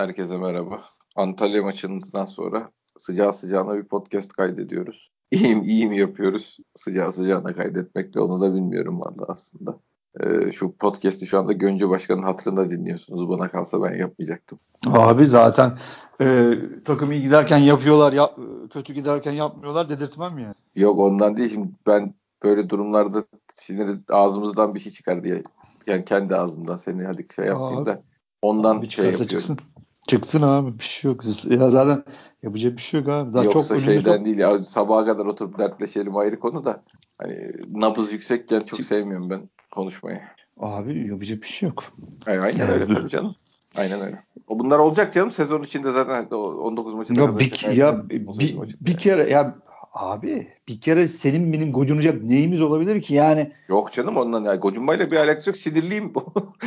Herkese merhaba. Antalya maçından sonra sıcağı sıcağına bir podcast kaydediyoruz. İyi mi yapıyoruz? Sıcağı sıcağına kaydetmekle onu da bilmiyorum valla aslında. Ee, şu podcast'i şu anda Gönce Başkan'ın hatırında dinliyorsunuz. Bana kalsa ben yapmayacaktım. Abi zaten e, takım iyi giderken yapıyorlar, yap, kötü giderken yapmıyorlar dedirtmem ya. Yok ondan değil. Şimdi ben böyle durumlarda sinir ağzımızdan bir şey çıkar diye. Yani kendi ağzımdan seni hadi şey yapayım da ondan abi şey yapıyorum. Çıksın. Çıksın abi bir şey yok. Ya zaten yapacak bir şey yok abi. Daha Yoksa çok şeyden çok... değil ya sabaha kadar oturup dertleşelim ayrı konu da. Hani nabız yüksekken çok sevmiyorum ben konuşmayı. Abi yapacak bir şey yok. Aynen, aynen öyle tabii canım. Aynen öyle. O bunlar olacak canım. Sezon içinde zaten 19 maçında. Ya bir, ya bir, bir kere ya abi bir kere senin benim gocunacak neyimiz olabilir ki yani? Yok canım ondan ya. Gocunmayla bir alakası yok. Sinirliyim.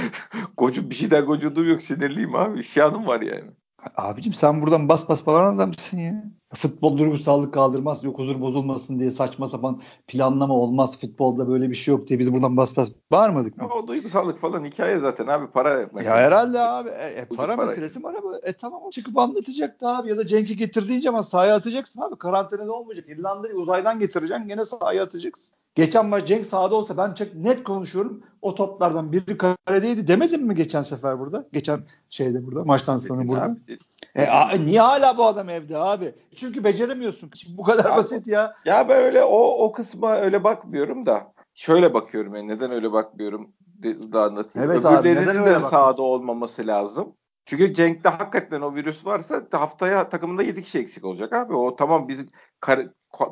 Gocun bir şeyden gocunduğum yok. Sinirliyim abi. İsyanım var yani. Abicim sen buradan bas bas bağıran adamsın ya. Futbol duygusallık kaldırmaz, yok huzur bozulmasın diye saçma sapan planlama olmaz. Futbolda böyle bir şey yok diye biz buradan bas bas bağırmadık mı? O duygusallık falan hikaye zaten abi para meselesi. Ya herhalde abi. E, e, para, para meselesi mi araba? E tamam çıkıp anlatacaktı abi ya da Cenk'i getirdiğin zaman sahaya atacaksın abi. Karantinada olmayacak. İrlanda'yı uzaydan getireceksin gene sahaya atacaksın. Geçen maç Cenk sahada olsa ben çok net konuşuyorum. O toplardan biri karedeydi demedim mi geçen sefer burada? Geçen şeyde burada maçtan sonra burada. Abi, e, a, niye hala bu adam evde abi? Çünkü beceremiyorsun. Şimdi bu kadar ya, basit ya. Ya ben öyle o o kısma öyle bakmıyorum da şöyle bakıyorum yani neden öyle bakmıyorum da anlatayım. Evet Öbürlerinin abi, de sahada olmaması lazım. Çünkü Cenk'te hakikaten o virüs varsa haftaya takımında 7 kişi eksik olacak abi. O tamam biz kar,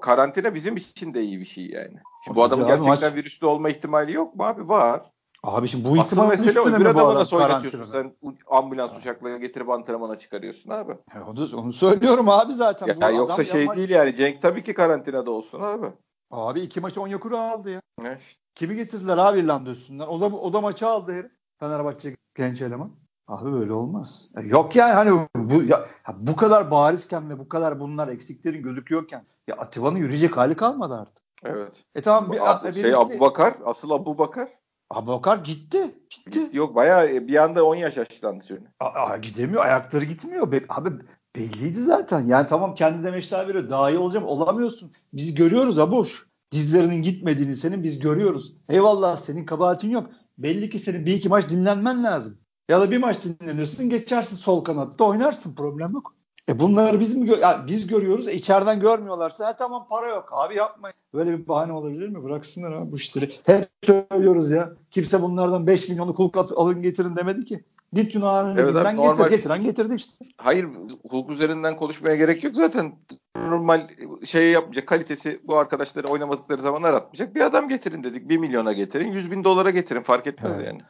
karantina bizim için de iyi bir şey yani. Şimdi bu adamın gerçekten maç... virüslü olma ihtimali yok mu abi? Var. Abi şimdi bu ihtimal mesele o. Bir adamı nasıl oynatıyorsun sen ambulans uçakla getirip antrenmana çıkarıyorsun abi. Ya onu, onu söylüyorum abi zaten. Ya, bu yoksa şey yapmak... değil yani Cenk tabii ki karantinada olsun abi. Abi iki maçı Onyekuru aldı ya. Evet. Kimi getirdiler abi İrlanda üstünden? O da, o da maçı aldı herif. Fenerbahçe genç eleman. Abi böyle olmaz. Yok yani hani bu ya, bu kadar barizken ve bu kadar bunlar eksiklerin gözüküyorken ya Atiba'nın yürüyecek hali kalmadı artık. Evet. E tamam bir, bir şey Abu Bakar, asıl Abu Bakar. Abu Bakar gitti. Gitti. Yok bayağı e, bir anda 10 yaş yaşlandı şöyle. Aa, gidemiyor. Ayakları gitmiyor. Be abi belliydi zaten. Yani tamam kendi demeçler veriyor. Daha iyi olacağım. Olamıyorsun. Biz görüyoruz Abuş. Dizlerinin gitmediğini senin biz görüyoruz. Eyvallah senin kabahatin yok. Belli ki senin bir iki maç dinlenmen lazım. Ya da bir maç dinlenirsin geçersin sol kanatta oynarsın problem yok. E bunları biz mi gö- yani biz görüyoruz e içeriden görmüyorlarsa ha tamam para yok abi yapmayın. Böyle bir bahane olabilir mi? Bıraksınlar abi bu işleri. Hep söylüyoruz ya. Kimse bunlardan 5 milyonu kulk alın getirin demedi ki. Git Yunan'ın evet, liginden getir. Normal. Getiren getirdi işte. Hayır hukuk üzerinden konuşmaya gerek yok zaten. Normal şey yapmayacak kalitesi bu arkadaşları oynamadıkları zaman aratmayacak. Bir adam getirin dedik. 1 milyona getirin. 100 bin dolara getirin. Fark etmez evet. yani.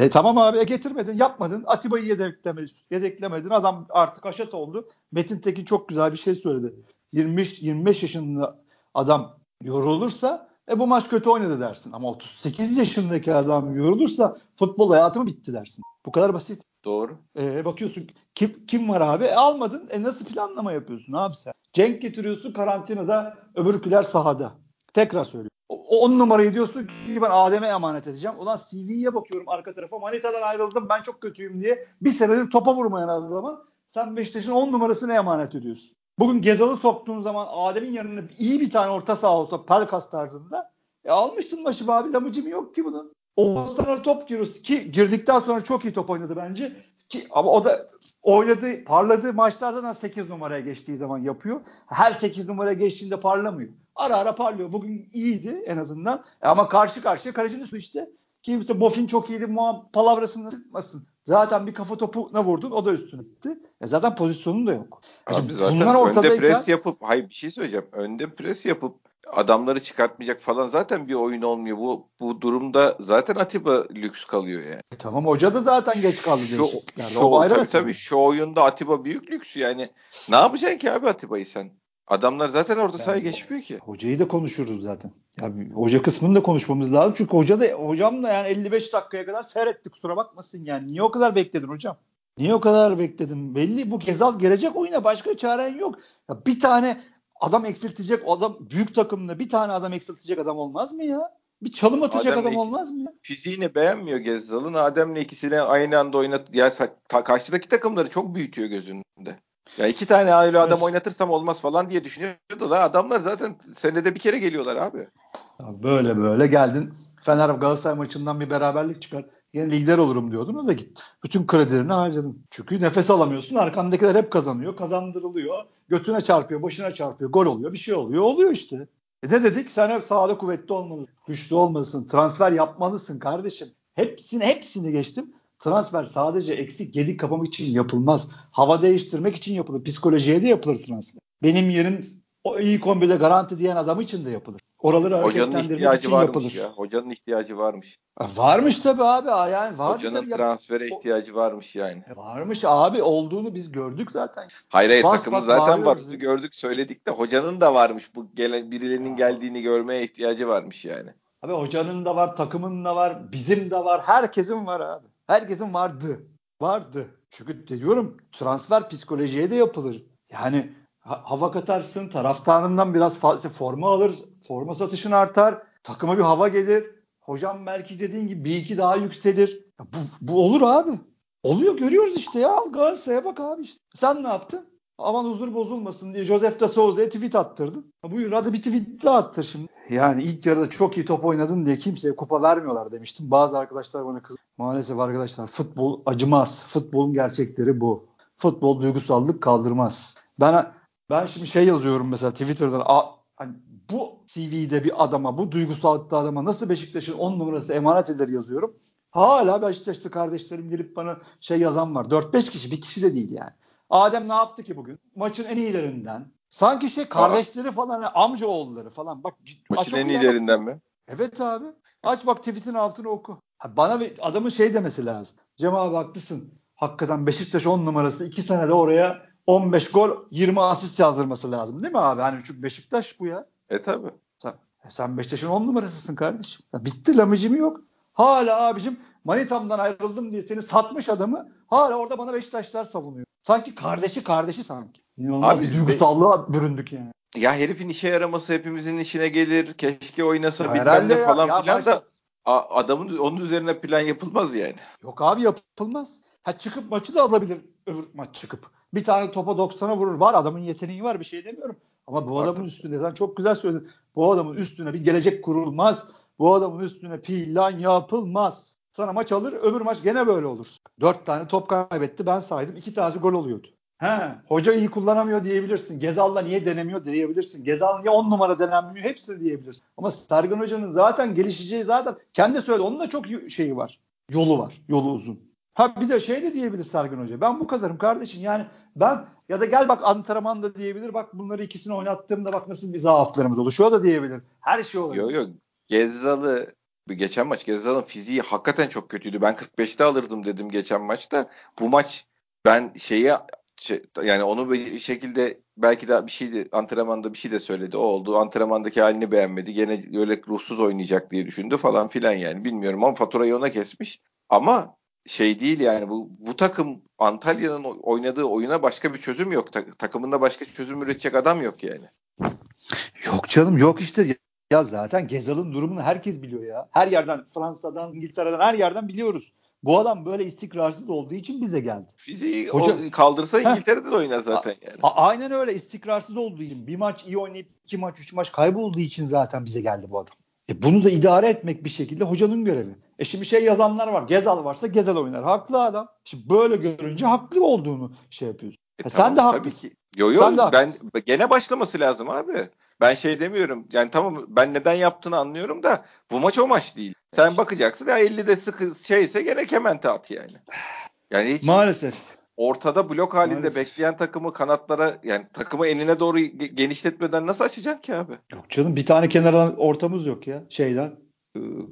E, tamam abi e, getirmedin yapmadın. Atiba'yı yedeklemedin, yedeklemedin. Adam artık aşat oldu. Metin Tekin çok güzel bir şey söyledi. 25, 25 yaşında adam yorulursa e bu maç kötü oynadı dersin. Ama 38 yaşındaki adam yorulursa futbol hayatı mı bitti dersin. Bu kadar basit. Doğru. E, bakıyorsun kim, kim var abi? E, almadın. E, nasıl planlama yapıyorsun abi sen? Cenk getiriyorsun karantinada öbürküler sahada. Tekrar söylüyorum. O 10 numarayı diyorsun ki ben Adem'e emanet edeceğim. Ulan CV'ye bakıyorum arka tarafa. Manitadan ayrıldım ben çok kötüyüm diye. Bir senedir topa vurmayan adama sen Beşiktaş'ın 10 numarasını emanet ediyorsun. Bugün Gezal'ı soktuğun zaman Adem'in yanına iyi bir tane orta saha olsa Pelkas tarzında e almıştın başı abi lamıcım yok ki bunun. Oğuzhan'a top giriyoruz ki girdikten sonra çok iyi top oynadı bence. Ki, ama o da oynadığı, parladığı maçlarda da 8 numaraya geçtiği zaman yapıyor. Her 8 numaraya geçtiğinde parlamıyor. Ara ara parlıyor. Bugün iyiydi en azından. E ama karşı karşıya kalecinin üstü işte. Kimse Bofin çok iyiydi. Muam palavrasını sıkmasın. Zaten bir kafa topuna vurdun o da üstüne gitti. E zaten pozisyonun da yok. Abi Şimdi zaten bunlar ortadayken... önde pres yapıp hayır bir şey söyleyeceğim. Önde pres yapıp adamları çıkartmayacak falan zaten bir oyun olmuyor. Bu bu durumda zaten Atiba lüks kalıyor yani. E tamam hoca da zaten geç kaldı. Şu, yani şu, tabii, tabii şu oyunda Atiba büyük lüks yani. Ne yapacaksın ki abi Atiba'yı sen? Adamlar zaten orada yani, sahaya geçmiyor ki. Hocayı da konuşuruz zaten. Ya hoca kısmını da konuşmamız lazım. Çünkü hoca da hocam da yani 55 dakikaya kadar seyretti kusura bakmasın yani. Niye o kadar bekledin hocam? Niye o kadar bekledin? Belli bu Gezal gelecek oyuna başka çaren yok. Ya bir tane adam eksiltecek adam büyük takımda bir tane adam eksiltecek adam olmaz mı ya? Bir çalım atacak Adem'le adam olmaz mı ya? Fiziğini beğenmiyor Gezzal'ın. Adem'le ikisini aynı anda oynat. Ya karşıdaki takımları çok büyütüyor gözünde. Ya iki tane öyle adam Evet. oynatırsam olmaz falan diye düşünüyordu da adamlar zaten senede bir kere geliyorlar abi. Ya böyle böyle geldin. Fener Galatasaray maçından bir beraberlik çıkar. Yine lider olurum diyordun o da gitti. Bütün kredilerini harcadın. Çünkü nefes alamıyorsun. Arkandakiler hep kazanıyor. Kazandırılıyor. Götüne çarpıyor, başına çarpıyor. Gol oluyor, bir şey oluyor. Oluyor işte. E ne dedik? Sen hep sahada kuvvetli olmalısın. Güçlü olmalısın. Transfer yapmalısın kardeşim. Hepsini hepsini geçtim. Transfer sadece eksik gedik kapamak için yapılmaz. Hava değiştirmek için yapılır. Psikolojiye de yapılır transfer. Benim yerim o iyi kombide garanti diyen adam için de yapılır. Oraları hareketlendirmek için yapılır. ya. Hocanın ihtiyacı varmış. Varmış tabii abi. Yani vardır Hocanın ya. transfere ihtiyacı varmış yani. Varmış abi olduğunu biz gördük zaten. Hayır hayır Bas takımın bas zaten var. Gördük söyledik de hocanın da varmış. Bu gelen birilerinin geldiğini görmeye ihtiyacı varmış yani. Abi hocanın da var, takımın da var, bizim de var, herkesin var abi. Herkesin vardı. Vardı. Çünkü diyorum transfer psikolojiye de yapılır. Yani ha- hava katarsın, taraftarından biraz fazla forma alır, forma satışın artar, takıma bir hava gelir. Hocam belki dediğin gibi bir iki daha yükselir. Bu, bu olur abi. Oluyor görüyoruz işte ya. Al Galatasaray'a bak abi işte. Sen ne yaptın? Aman huzur bozulmasın diye Josef de Souza'ya tweet attırdın. Ha Buyur hadi bir tweet daha attır şimdi. Yani ilk yarıda çok iyi top oynadın diye kimseye kupa vermiyorlar demiştim. Bazı arkadaşlar bana kız. Maalesef arkadaşlar futbol acımaz. Futbolun gerçekleri bu. Futbol duygusallık kaldırmaz. Ben ben şimdi şey yazıyorum mesela Twitter'dan. A, hani bu CV'de bir adama, bu duygusallıkta adama nasıl Beşiktaş'ın 10 numarası emanet eder yazıyorum. Hala Beşiktaşlı kardeşlerim gelip bana şey yazan var. 4-5 kişi, bir kişi de değil yani. Adem ne yaptı ki bugün? Maçın en iyilerinden. Sanki şey kardeşleri falan, amca oğulları falan. Bak aç Maçın en iyilerinden mi? Evet abi. Aç bak tweet'in altını oku. Bana bir adamın şey demesi lazım. Cem abi haklısın. Hakikaten Beşiktaş 10 numarası 2 senede oraya 15 gol 20 asist yazdırması lazım değil mi abi? Hani çünkü Beşiktaş bu ya. E tabi. Sen, e sen Beşiktaş'ın 10 numarasısın kardeşim. Ya bitti lamıcımı yok. Hala abicim Manitam'dan ayrıldım diye seni satmış adamı hala orada bana Beşiktaşlar savunuyor. Sanki kardeşi kardeşi sanki. İnanılmaz Abi duygusallığa büründük yani. Ya herifin işe yaraması hepimizin işine gelir. Keşke oynasa Ya bilmem ne falan ya filan da a- adamın onun üzerine plan yapılmaz yani. Yok abi yapılmaz. Ha çıkıp maçı da alabilir öbür maç çıkıp. Bir tane topa 90'a vurur. Var adamın yeteneği var bir şey demiyorum. Ama bu Var adamın tabii. üstünde sen çok güzel söyledin. Bu adamın üstüne bir gelecek kurulmaz. Bu adamın üstüne plan yapılmaz. Sana maç alır öbür maç gene böyle olur. Dört tane top kaybetti ben saydım. iki tanesi gol oluyordu. He, hoca iyi kullanamıyor diyebilirsin. Gezal'la niye denemiyor diyebilirsin. Gezal niye on numara denenmiyor hepsini diyebilirsin. Ama Sergen Hoca'nın zaten gelişeceği zaten kendi söyle onun da çok şeyi var. Yolu var. Yolu uzun. Ha bir de şey de diyebilir Sergen Hoca. Ben bu kadarım kardeşim. Yani ben ya da gel bak antrenman da diyebilir. Bak bunları ikisini oynattığımda bak nasıl bir zaaflarımız oluşuyor da diyebilir. Her şey olabilir. Yok yok. Gezzal'ı bir geçen maç Gezzal'ın fiziği hakikaten çok kötüydü. Ben 45'te alırdım dedim geçen maçta. Bu maç ben şeyi şey- yani onu bir şekilde belki de bir şey de antrenmanda bir şey de söyledi. O oldu. Antrenmandaki halini beğenmedi. Gene öyle ruhsuz oynayacak diye düşündü falan filan yani. Bilmiyorum ama faturayı ona kesmiş. Ama şey değil yani bu bu takım Antalya'nın oynadığı oyuna başka bir çözüm yok. Ta- takımında başka çözüm üretecek adam yok yani. Yok canım yok işte. Ya zaten Gezal'ın durumunu herkes biliyor ya. Her yerden Fransa'dan, İngiltere'den her yerden biliyoruz. Bu adam böyle istikrarsız olduğu için bize geldi. Fiziği Hoca- o kaldırsa Heh. İngiltere'de de oynar zaten yani. A- aynen öyle istikrarsız olduğu için bir maç iyi oynayıp iki maç üç maç kaybolduğu için zaten bize geldi bu adam. E bunu da idare etmek bir şekilde hocanın görevi. E şimdi şey yazanlar var. Gezal varsa Gezal oynar. Haklı adam. Şimdi böyle görünce haklı olduğunu şey yapıyorsun. E Ha, tamam, sen de haklısın. Yo yo Sen de ben haklısın. gene başlaması lazım abi. Ben şey demiyorum. Yani tamam ben neden yaptığını anlıyorum da bu maç o maç değil. Sen bakacaksın ya 50'de sıkı şeyse gene kemente at yani. Yani hiç Maalesef. ortada blok halinde Maalesef. bekleyen takımı kanatlara yani takımı enine doğru ge- genişletmeden nasıl açacaksın ki abi? Yok canım bir tane kenardan ortamız yok ya şeyden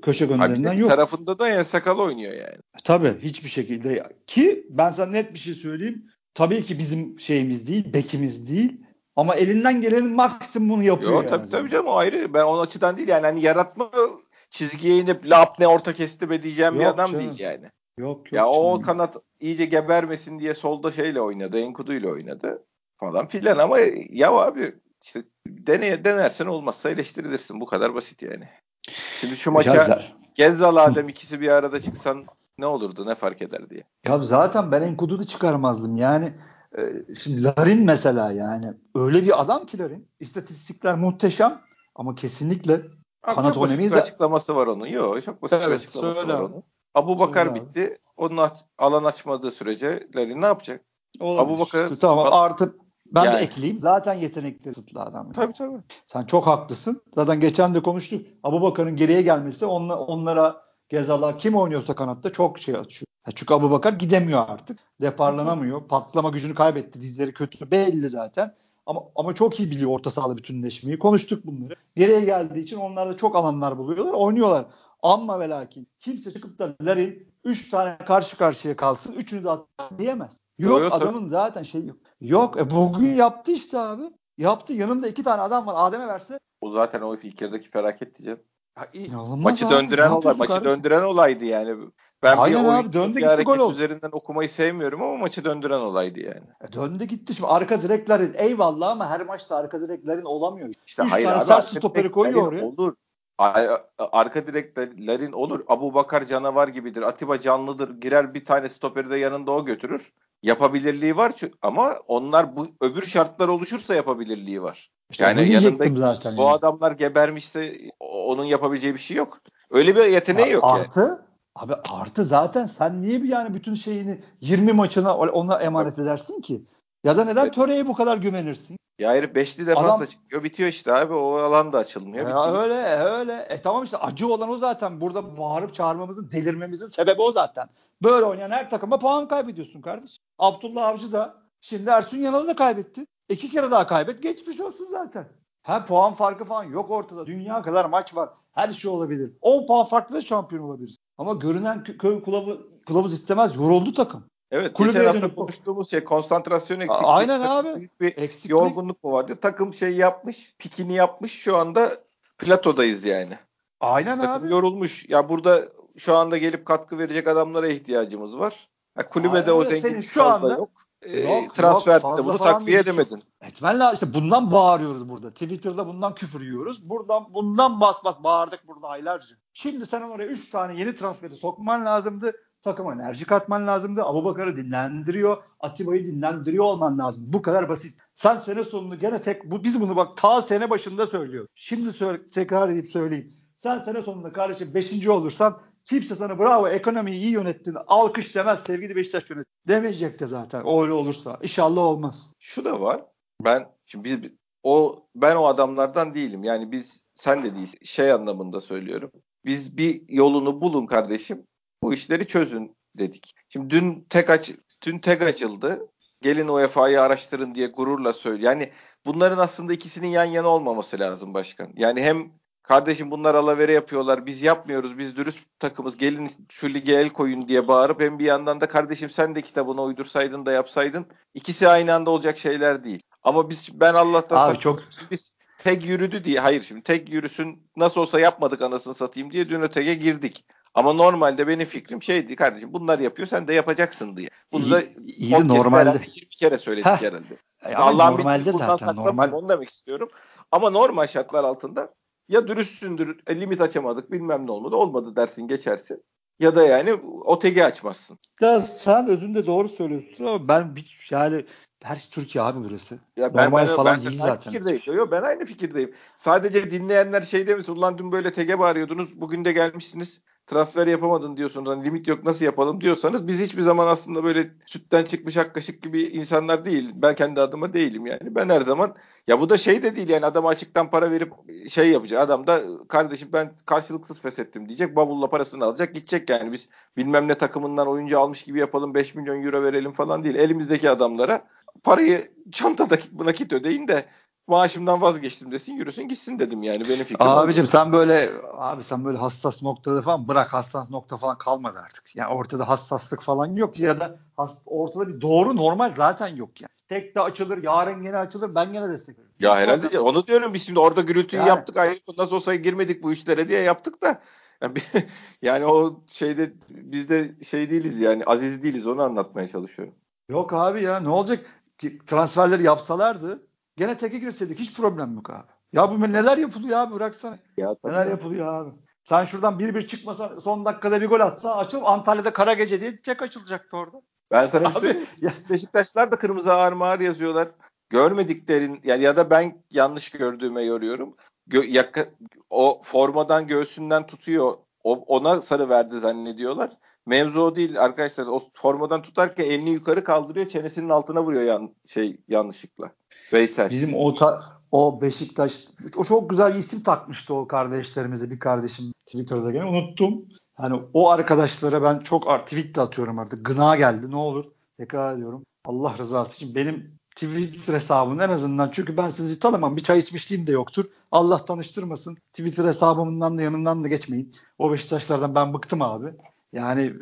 köşe bir yok. tarafında da en sakal oynuyor yani. Tabii hiçbir şekilde ki ben sana net bir şey söyleyeyim. Tabii ki bizim şeyimiz değil, bekimiz değil ama elinden gelenin maksimumunu yapıyor Yo yani. tabii tabii canım o ayrı. Ben o açıdan değil yani hani yaratma çizgiye inip lap ne orta kesti be diyeceğim bir Yok adam canım. değil yani. Yok yok. Ya o canım. kanat iyice gebermesin diye solda şeyle oynadı. Enkudu ile oynadı falan filan ama ya abi işte deneye denersen olmazsa eleştirilirsin. Bu kadar basit yani. Şimdi şu maça Gezzal Adem ikisi bir arada çıksan ne olurdu ne fark eder diye. Ya zaten ben Enkudu'yu çıkarmazdım. Yani e, şimdi Larin mesela yani öyle bir adam ki Larin. İstatistikler muhteşem ama kesinlikle Abi kanat çok basit bir açıklaması var onun. Yok çok basit evet, bir açıklaması var onun. Abu Bakar söyle bitti. Onun alan açmadığı sürece Larin ne yapacak? Olabilir. Abu Bakar tamam artı ben yani. de ekleyeyim. Zaten yetenekli kısıtlı adam. Tabii tabii. Sen çok haklısın. Zaten geçen de konuştuk. Abu Bakar'ın geriye gelmesi onla, onlara Gezal'a kim oynuyorsa kanatta çok şey açıyor. Çünkü Abu Bakar gidemiyor artık. Deparlanamıyor. Patlama gücünü kaybetti. Dizleri kötü belli zaten. Ama ama çok iyi biliyor orta sahada bütünleşmeyi. Konuştuk bunları. Geriye geldiği için onlar da çok alanlar buluyorlar. Oynuyorlar. Amma ve lakin kimse çıkıp da Larin 3 tane karşı karşıya kalsın. Üçünü de atar diyemez. Yok, yok adamın tabii. zaten şey yok. Yok e bugün yaptı işte abi. Yaptı. Yanında iki tane adam var. Adem'e verse. O zaten o ilk yarıdaki felaket diyeceğim. Maçı abi. döndüren olay, maçı kardeşim? döndüren olaydı yani. Ben Aynen bir abi, döndü bir hareket gol üzerinden okumayı sevmiyorum ama maçı döndüren olaydı yani. E döndü gitti şimdi arka direklerin eyvallah ama her maçta arka direklerin olamıyor. İşte Üç hayır tane sert stoperi koyuyor oraya. Olur. Arka direklerin olur. Abu Bakar canavar gibidir. Atiba canlıdır. Girer bir tane stoperi de yanında o götürür. Yapabilirliği var ama onlar bu öbür şartlar oluşursa yapabilirliği var. İşte yani yanında zaten bu yani. adamlar gebermişse onun yapabileceği bir şey yok. Öyle bir yeteneği yok artı, yani. Abi artı zaten sen niye bir yani bütün şeyini 20 maçına ona emanet edersin ki? Ya da neden evet. Töre'ye bu kadar güvenirsin? Ya herif beşli defansla Adam... çıkıyor bitiyor işte abi o alan da açılmıyor. Ya bitti. öyle öyle. E tamam işte acı olan o zaten. Burada bağırıp çağırmamızın delirmemizin sebebi o zaten. Böyle oynayan her takıma puan kaybediyorsun kardeş. Abdullah Avcı da şimdi Ersun Yanal'ı da kaybetti. İki kere daha kaybet geçmiş olsun zaten. Ha puan farkı falan yok ortada. Dünya kadar maç var. Her şey olabilir. 10 puan farklı da şampiyon olabiliriz. Ama görünen köy kılavuz, kılavuz istemez. Yoruldu takım. Evet Kulübeye geçen hafta konuştuğumuz şey konsantrasyon eksikliği. Aynen abi. Büyük bir Eksiklik. yorgunluk mu vardı? Takım şey yapmış, pikini yapmış. Şu anda platodayız yani. Aynen Takım abi. yorulmuş. Ya burada şu anda gelip katkı verecek adamlara ihtiyacımız var. Ya kulübede Aynen. o zenginlik şu anda yok. Ee, yok, transferde yok, bunu takviye edemedin. Etmen lazım. İşte bundan bağırıyoruz burada. Twitter'da bundan küfür yiyoruz. Buradan bundan bas bas bağırdık burada aylarca. Şimdi sen oraya 3 tane yeni transferi sokman lazımdı takıma enerji katman lazımdı. Abu Bakar'ı dinlendiriyor. Atiba'yı dinlendiriyor olman lazım. Bu kadar basit. Sen sene sonunu gene tek bu, biz bunu bak ta sene başında söylüyor. Şimdi söyle, tekrar edip söyleyeyim. Sen sene sonunda kardeşim 5. olursan kimse sana bravo ekonomiyi iyi yönettin alkış demez sevgili Beşiktaş yönet demeyecek de zaten öyle olursa. İnşallah olmaz. Şu da var. Ben şimdi biz o ben o adamlardan değilim. Yani biz sen de değilsin. Şey anlamında söylüyorum. Biz bir yolunu bulun kardeşim bu işleri çözün dedik. Şimdi dün tek aç dün tek açıldı. Gelin UEFA'yı araştırın diye gururla söylüyor. Yani bunların aslında ikisinin yan yana olmaması lazım başkan. Yani hem kardeşim bunlar alavere yapıyorlar biz yapmıyoruz biz dürüst takımız gelin şu lige el koyun diye bağırıp hem bir yandan da kardeşim sen de kitabını uydursaydın da yapsaydın ikisi aynı anda olacak şeyler değil. Ama biz ben Allah'tan Abi çok biz tek yürüdü diye hayır şimdi tek yürüsün nasıl olsa yapmadık anasını satayım diye dün ötege girdik. Ama normalde benim fikrim şeydi kardeşim bunlar yapıyor sen de yapacaksın diye. Bunu iyi, da iyi normalde 20 kere söyledik Heh. herhalde. Yani Allah'ın normalde zaten normal. Onu demek istiyorum. Ama normal şartlar altında ya dürüstsündür e, limit açamadık bilmem ne olmadı olmadı dersin geçersin. Ya da yani OTG açmazsın. Ya sen özünde doğru söylüyorsun ama ben bir, yani her Türkiye abi burası. Ya ben, Normal ben, falan ben, değil ben zaten. Fikirdeyim. Yo, ben aynı fikirdeyim. Sadece dinleyenler şey demesin. Ulan dün böyle tege bağırıyordunuz. Bugün de gelmişsiniz transfer yapamadın diyorsunuz. Hani limit yok nasıl yapalım diyorsanız biz hiçbir zaman aslında böyle sütten çıkmış ak gibi insanlar değil. Ben kendi adıma değilim yani. Ben her zaman ya bu da şey de değil yani adam açıktan para verip şey yapacak. Adam da kardeşim ben karşılıksız feshettim diyecek. Bavulla parasını alacak gidecek yani. Biz bilmem ne takımından oyuncu almış gibi yapalım 5 milyon euro verelim falan değil. Elimizdeki adamlara parayı çantada nakit ödeyin de maaşımdan vazgeçtim desin yürüsün gitsin dedim yani benim fikrim. Abicim sen böyle abi sen böyle hassas noktada falan bırak hassas nokta falan kalmadı artık. Yani ortada hassaslık falan yok ya da has, ortada bir doğru normal zaten yok yani. Tek de açılır yarın gene açılır ben gene destek veririm. Ya herhalde orada, onu diyorum biz şimdi orada gürültüyü yani, yaptık ayrı nasıl olsa girmedik bu işlere diye yaptık da yani, yani o şeyde biz de şey değiliz yani aziz değiliz onu anlatmaya çalışıyorum. Yok abi ya ne olacak transferleri yapsalardı Gene teke girseydik hiç problem yok abi. Ya bu neler yapılıyor abi bıraksana. Ya, neler yapılıyor abi. Sen şuradan bir bir çıkmasa son dakikada bir gol atsa açıl Antalya'da kara gece diye çek açılacaktı orada. Ben sana bir söyleyeyim. Beşiktaşlar da kırmızı ağır mağır yazıyorlar. Görmediklerin yani ya da ben yanlış gördüğüme yoruyorum. Gö, yaka, o formadan göğsünden tutuyor. O, ona sarı verdi zannediyorlar. Mevzu o değil arkadaşlar. O formadan tutarken elini yukarı kaldırıyor, çenesinin altına vuruyor yan, şey yanlışlıkla. Veysel. Bizim o ta, o Beşiktaş o çok güzel bir isim takmıştı o kardeşlerimize bir kardeşim Twitter'da gene unuttum. Hani o arkadaşlara ben çok tweet de atıyorum artık. Gına geldi ne olur. Tekrar ediyorum. Allah rızası için benim Twitter hesabımın en azından çünkü ben sizi tanımam. Bir çay içmişliğim de yoktur. Allah tanıştırmasın. Twitter hesabımdan da yanından da geçmeyin. O Beşiktaşlardan ben bıktım abi. Yani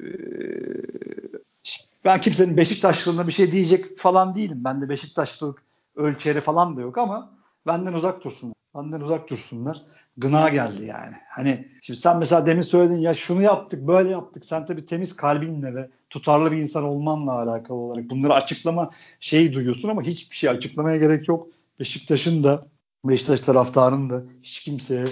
ben kimsenin Beşiktaşlılığına bir şey diyecek falan değilim. Ben de Beşiktaşlılık ölçeri falan da yok ama benden uzak dursunlar. Benden uzak dursunlar. Gına geldi yani. Hani şimdi sen mesela demin söyledin ya şunu yaptık böyle yaptık. Sen tabii temiz kalbinle ve tutarlı bir insan olmanla alakalı olarak bunları açıklama şeyi duyuyorsun ama hiçbir şey açıklamaya gerek yok. Beşiktaş'ın da Beşiktaş taraftarının da hiç kimseye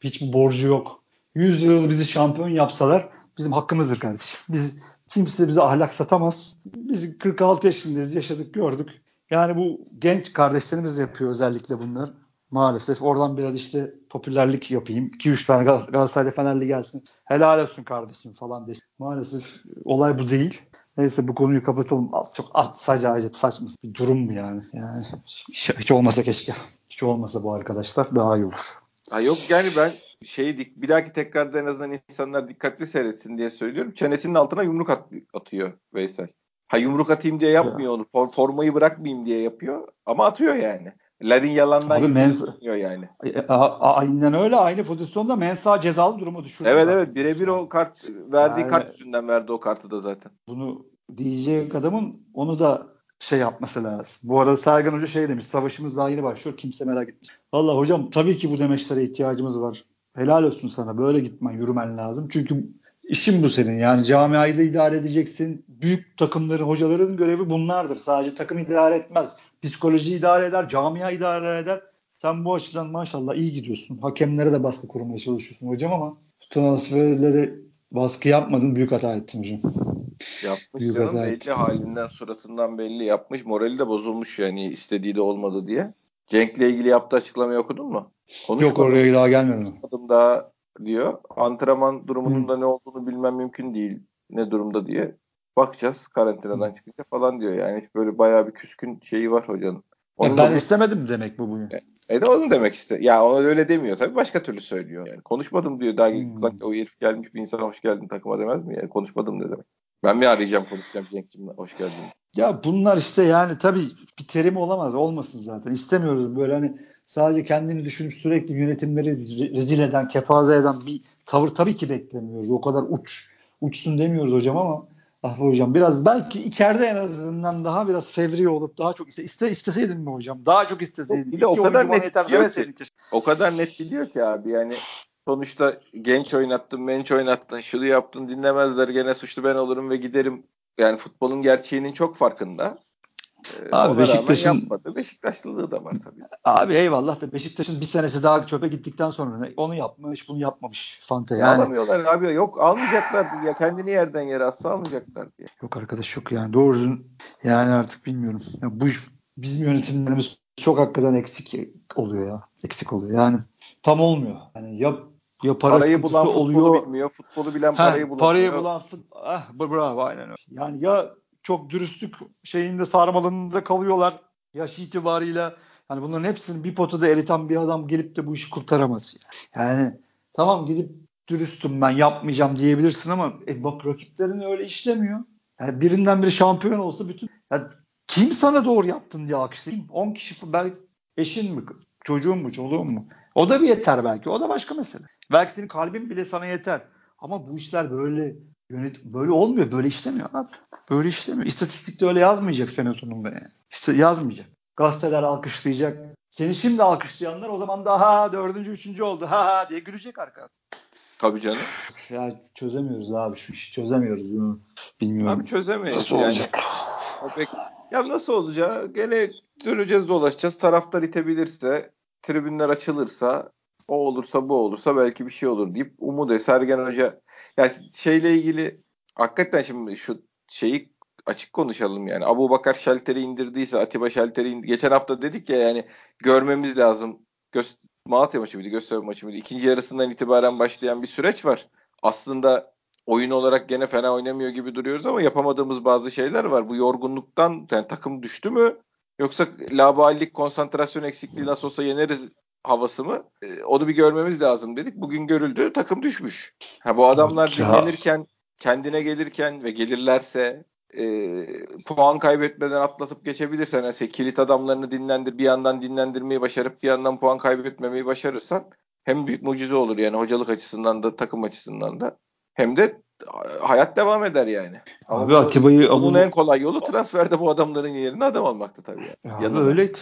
hiçbir borcu yok. 100 yıl bizi şampiyon yapsalar bizim hakkımızdır kardeşim. Biz kimse bize ahlak satamaz. Biz 46 yaşındayız, yaşadık, gördük. Yani bu genç kardeşlerimiz yapıyor özellikle bunlar. Maalesef oradan biraz işte popülerlik yapayım. 2-3 tane Gal- Galatasaraylı Fenerli gelsin. Helal olsun kardeşim falan desin. Maalesef olay bu değil. Neyse bu konuyu kapatalım. Az çok az sadece acayip saçma bir durum mu yani? Yani hiç, hiç olmasa keşke. Hiç olmasa bu arkadaşlar daha iyi olur. Ha yok yani ben dik- bir dahaki tekrarda en azından insanlar dikkatli seyretsin diye söylüyorum. Çenesinin altına yumruk at- atıyor Veysel. Ha yumruk atayım diye yapmıyor onu. For- formayı bırakmayayım diye yapıyor ama atıyor yani. Larin yalandan Abi men- yapıyor yani. E, a- a- Aynen öyle. Aynı pozisyonda Mensa cezalı durumu düşürdü. Evet evet birebir o kart verdiği Yani- kart yüzünden verdi o kartı da zaten. Bunu diyecek adamın onu da şey yapması lazım. Bu arada Sergen Hoca şey demiş. Savaşımız daha yeni başlıyor. Kimse merak etmiş. Valla hocam tabii ki bu demeçlere ihtiyacımız var. Helal olsun sana. Böyle gitmen, yürümen lazım. Çünkü işin bu senin. Yani camiayı da idare edeceksin. Büyük takımların, hocaların görevi bunlardır. Sadece takım idare etmez. Psikoloji idare eder, camia idare eder. Sen bu açıdan maşallah iyi gidiyorsun. Hakemlere de baskı kurmaya çalışıyorsun hocam ama bu transferleri baskı yapmadın. Büyük hata ettin hocam. Yapmış Büyük canım belli halinden suratından belli yapmış. Morali de bozulmuş yani istediği de olmadı diye. Cenk'le ilgili yaptığı açıklamayı okudun mu? Yok oraya daha gelmedim. adım daha diyor. Antrenman durumunun da ne olduğunu bilmem mümkün değil. Ne durumda diye. Bakacağız karantinadan çıkınca falan diyor. Yani böyle bayağı bir küskün şeyi var hocanın. Ya da ben bu- istemedim demek bu bugün. e de onu demek işte. Ya o öyle demiyor tabii başka türlü söylüyor. Yani konuşmadım diyor. Daha Hmm. o herif gelmiş bir insana hoş geldin takıma demez mi? Yani konuşmadım ne demek. Ben mi arayacağım konuşacağım Cenk'cimle hoş geldin. Ya bunlar işte yani tabii bir terim olamaz. Olmasın zaten. İstemiyoruz böyle hani sadece kendini düşünüp sürekli yönetimleri re- rezil eden, kepaze eden bir tavır tabii ki beklemiyoruz. O kadar uç uçsun demiyoruz hocam ama ah be hocam biraz belki içeride en azından daha biraz fevri olup daha çok iste, iste isteseydin mi hocam? Daha çok isteseydin. Bir de o kadar net demeseydin ki. O kadar net biliyor ki abi yani sonuçta genç oynattın, menç oynattın, şunu yaptın dinlemezler gene suçlu ben olurum ve giderim. Yani futbolun gerçeğinin çok farkında. Abi Beşiktaş'ın- yapmadı. Beşiktaşlılığı da var tabii. Abi eyvallah da Beşiktaş'ın bir senesi daha çöpe gittikten sonra onu yapmış, bunu yapmamış Fante. Yani Alamıyorlar abi. Yok almayacaklar diye. Kendini yerden yere atsa almayacaklar diye. Yok arkadaş yok yani doğru düzgün yani artık bilmiyorum. Ya bu bizim yönetimlerimiz çok hakikaten eksik oluyor ya. Eksik oluyor yani. Tam olmuyor. Yani ya ya para parayı bulan futbolu oluyor. bilmiyor. Futbolu bilen Ha, parayı bulamıyor. parayı bulan fut- ah bravo aynen öyle. Yani ya çok dürüstlük şeyinde sarmalında kalıyorlar yaş itibarıyla. Hani bunların hepsini bir potada eriten bir adam gelip de bu işi kurtaramaz. Yani, yani tamam gidip dürüstüm ben yapmayacağım diyebilirsin ama e, bak rakiplerin öyle işlemiyor. Yani birinden biri şampiyon olsa bütün ya kim sana doğru yaptın diye alkışlayayım. 10 kişi belki eşin mi, çocuğun mu, çoluğun mu? O da bir yeter belki. O da başka mesele. Belki senin kalbin bile sana yeter. Ama bu işler böyle yönet böyle olmuyor. Böyle işlemiyor abi. Böyle işlemiyor. İstatistikte öyle yazmayacak sene sonunda yani. İşte yazmayacak. Gazeteler alkışlayacak. Seni şimdi alkışlayanlar o zaman daha dördüncü, üçüncü oldu. Ha ha diye gülecek arkadaş. Tabii canım. Ya çözemiyoruz abi şu işi. Çözemiyoruz. bunu. Bilmiyorum. Abi çözemeyiz. Nasıl yani. olacak? O pek... Ya nasıl olacak? Gene döneceğiz dolaşacağız. Taraftar itebilirse, tribünler açılırsa o olursa bu olursa belki bir şey olur deyip umut Sergen Hoca yani şeyle ilgili hakikaten şimdi şu şeyi açık konuşalım yani. Abu Bakar şalteri indirdiyse Atiba şalteri indi. Geçen hafta dedik ya yani görmemiz lazım. Göz Malatya maçı mıydı? Göztepe maçı mıydı? İkinci yarısından itibaren başlayan bir süreç var. Aslında oyun olarak gene fena oynamıyor gibi duruyoruz ama yapamadığımız bazı şeyler var. Bu yorgunluktan yani takım düştü mü? Yoksa laballik, konsantrasyon eksikliği nasıl olsa yeneriz havası mı? E, onu bir görmemiz lazım dedik. Bugün görüldü. Takım düşmüş. Ha bu adamlar dinlenirken, kendine gelirken ve gelirlerse e, puan kaybetmeden atlatıp geçebilirsen yani kilit adamlarını dinlendir bir yandan dinlendirmeyi başarıp bir yandan puan kaybetmemeyi başarırsan hem büyük mucize olur yani hocalık açısından da takım açısından da hem de hayat devam eder yani. Ama abi Atiba'yı bunun en kolay yolu transferde bu adamların yerine adam almaktı tabii. Yani. Abi öyleydi.